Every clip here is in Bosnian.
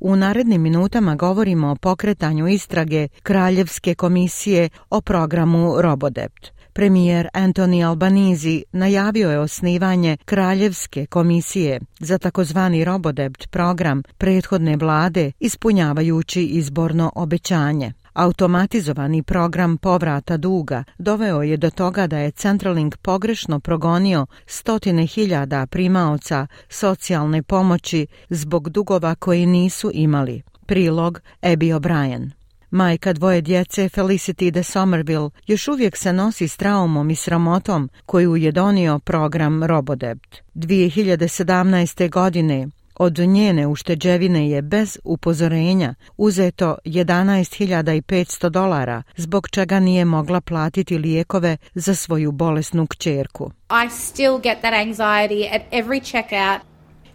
U narednim minutama govorimo o pokretanju istrage Kraljevske komisije o programu Robodept. Premijer Anthony Albanizi najavio je osnivanje Kraljevske komisije za takozvani Robodept program prethodne vlade ispunjavajući izborno obećanje. Automatizovani program povrata duga doveo je do toga da je Centralink pogrešno progonio stotine hiljada primaoca socijalne pomoći zbog dugova koje nisu imali. Prilog Abby O'Brien. Majka dvoje djece Felicity de Somerville još uvijek se nosi s traumom i sramotom koju je donio program Robodebt. 2017. godine Od njene ušteđevine je bez upozorenja uzeto 11.500 dolara, zbog čega nije mogla platiti lijekove za svoju bolesnu kćerku. I still get that anxiety at every checkout.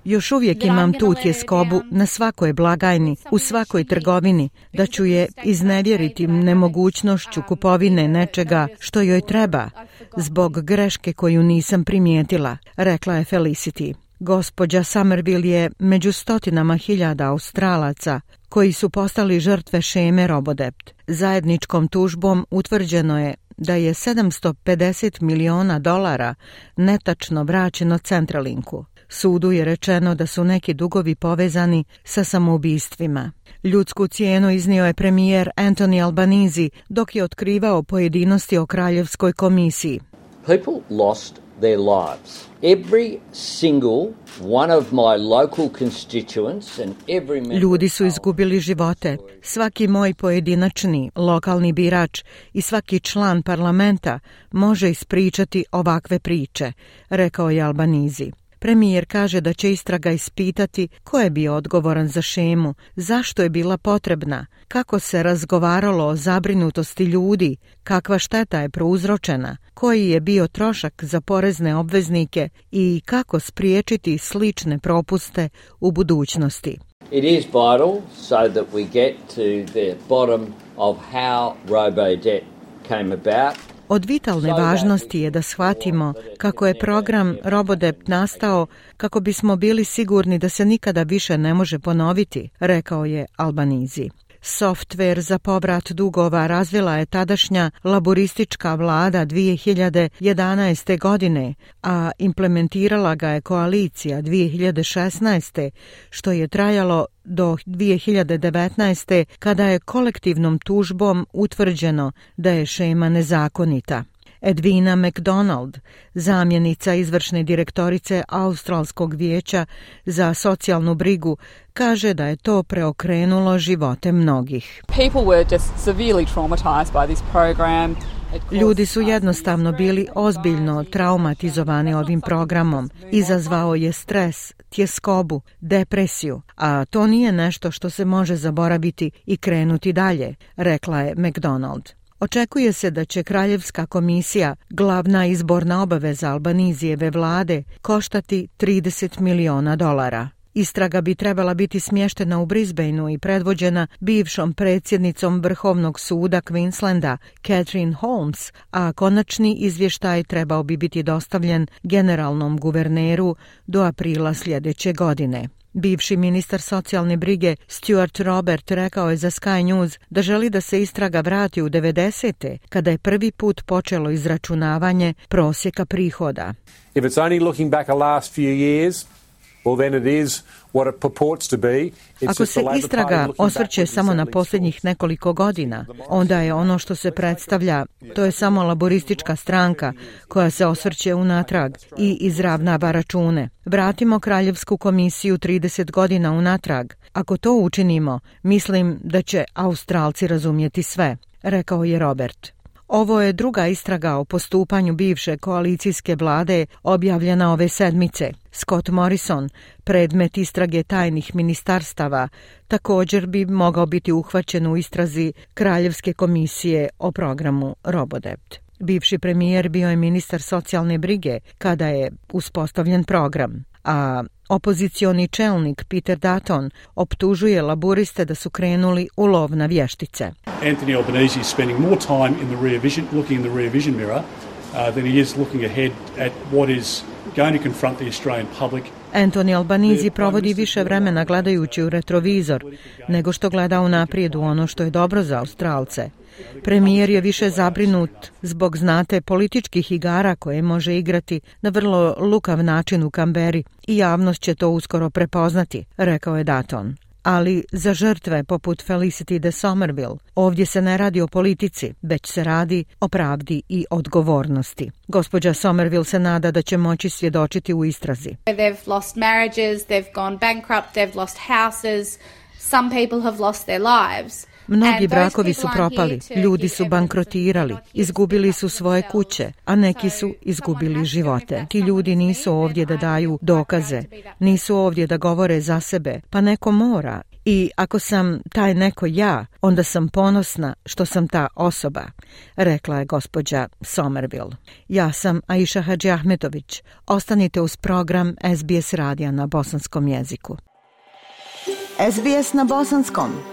Još uvijek imam tu tjeskobu na svakoj blagajni, u svakoj trgovini, da ću je iznevjeriti nemogućnošću kupovine nečega što joj treba, zbog greške koju nisam primijetila, rekla je Felicity. Gospođa Somerville je među stotinama hiljada australaca koji su postali žrtve šeme Robodept. Zajedničkom tužbom utvrđeno je da je 750 miliona dolara netačno vraćeno Centralinku. Sudu je rečeno da su neki dugovi povezani sa samoubistvima. Ljudsku cijenu iznio je premijer Anthony Albanizi dok je otkrivao pojedinosti o kraljevskoj komisiji. People lost their lives. Every single one of my local constituents and every Ljudi su izgubili živote. Svaki moj pojedinačni lokalni birač i svaki član parlamenta može ispričati ovakve priče, rekao je Albanizi. Premijer kaže da će istraga ispitati ko je bio odgovoran za šemu, zašto je bila potrebna, kako se razgovaralo o zabrinutosti ljudi, kakva šteta je prouzročena, koji je bio trošak za porezne obveznike i kako spriječiti slične propuste u budućnosti. It is vital so that we get to the bottom of how robo-debt came about. Od vitalne važnosti je da shvatimo kako je program Robodept nastao kako bismo bili sigurni da se nikada više ne može ponoviti, rekao je Albanizi. Softver za povrat dugova razvila je tadašnja laboristička vlada 2011. godine, a implementirala ga je koalicija 2016. što je trajalo do 2019. kada je kolektivnom tužbom utvrđeno da je šema nezakonita. Edvina McDonald, zamjenica izvršne direktorice Australskog vijeća za socijalnu brigu, kaže da je to preokrenulo živote mnogih. Ljudi su jednostavno bili ozbiljno traumatizovani ovim programom. Izazvao je stres, tjeskobu, depresiju, a to nije nešto što se može zaboraviti i krenuti dalje, rekla je McDonald. Očekuje se da će Kraljevska komisija, glavna izborna obaveza Albanizijeve vlade, koštati 30 miliona dolara. Istraga bi trebala biti smještena u Brisbaneu i predvođena bivšom predsjednicom Vrhovnog suda Queenslanda, Catherine Holmes, a konačni izvještaj trebao bi biti dostavljen generalnom guverneru do aprila sljedeće godine. Bivši ministar socijalne brige Stuart Robert rekao je za Sky News da želi da se istraga vrati u 90. kada je prvi put počelo izračunavanje prosjeka prihoda. If it's only looking back a last few years, Ako se istraga osvrće samo na posljednjih nekoliko godina, onda je ono što se predstavlja, to je samo laboristička stranka koja se osvrće unatrag i izravnava račune. Vratimo Kraljevsku komisiju 30 godina unatrag. Ako to učinimo, mislim da će Australci razumjeti sve, rekao je Robert. Ovo je druga istraga o postupanju bivše koalicijske vlade objavljena ove sedmice. Scott Morrison, predmet istrage tajnih ministarstava, također bi mogao biti uhvaćen u istrazi Kraljevske komisije o programu Robodept. Bivši premijer bio je ministar socijalne brige kada je uspostavljen program, a opozicioni čelnik Peter Dutton optužuje laburiste da su krenuli u lov na vještice. Anthony Albanese is spending more time in the rear vision, looking in the rear vision mirror uh, than he is looking ahead at what is going to confront the Australian public Anthony Albanizi provodi više vremena gledajući u retrovizor nego što gleda u naprijed u ono što je dobro za Australce. Premijer je više zabrinut zbog znate političkih igara koje može igrati na vrlo lukav način u Kamberi i javnost će to uskoro prepoznati, rekao je Daton. Ali za žrtve poput Felicity de Somerville ovdje se ne radi o politici, već se radi o pravdi i odgovornosti. Gospođa Somerville se nada da će moći svjedočiti u istrazi. They've lost marriages, they've gone bankrupt, they've lost houses, some people have lost their lives. Mnogi brakovi su propali, ljudi su bankrotirali, izgubili su svoje kuće, a neki su izgubili živote. Ti ljudi nisu ovdje da daju dokaze, nisu ovdje da govore za sebe, pa neko mora. I ako sam taj neko ja, onda sam ponosna što sam ta osoba, rekla je gospođa Somerville. Ja sam Aisha Hadži Ahmetović. Ostanite uz program SBS radija na bosanskom jeziku. SBS na bosanskom.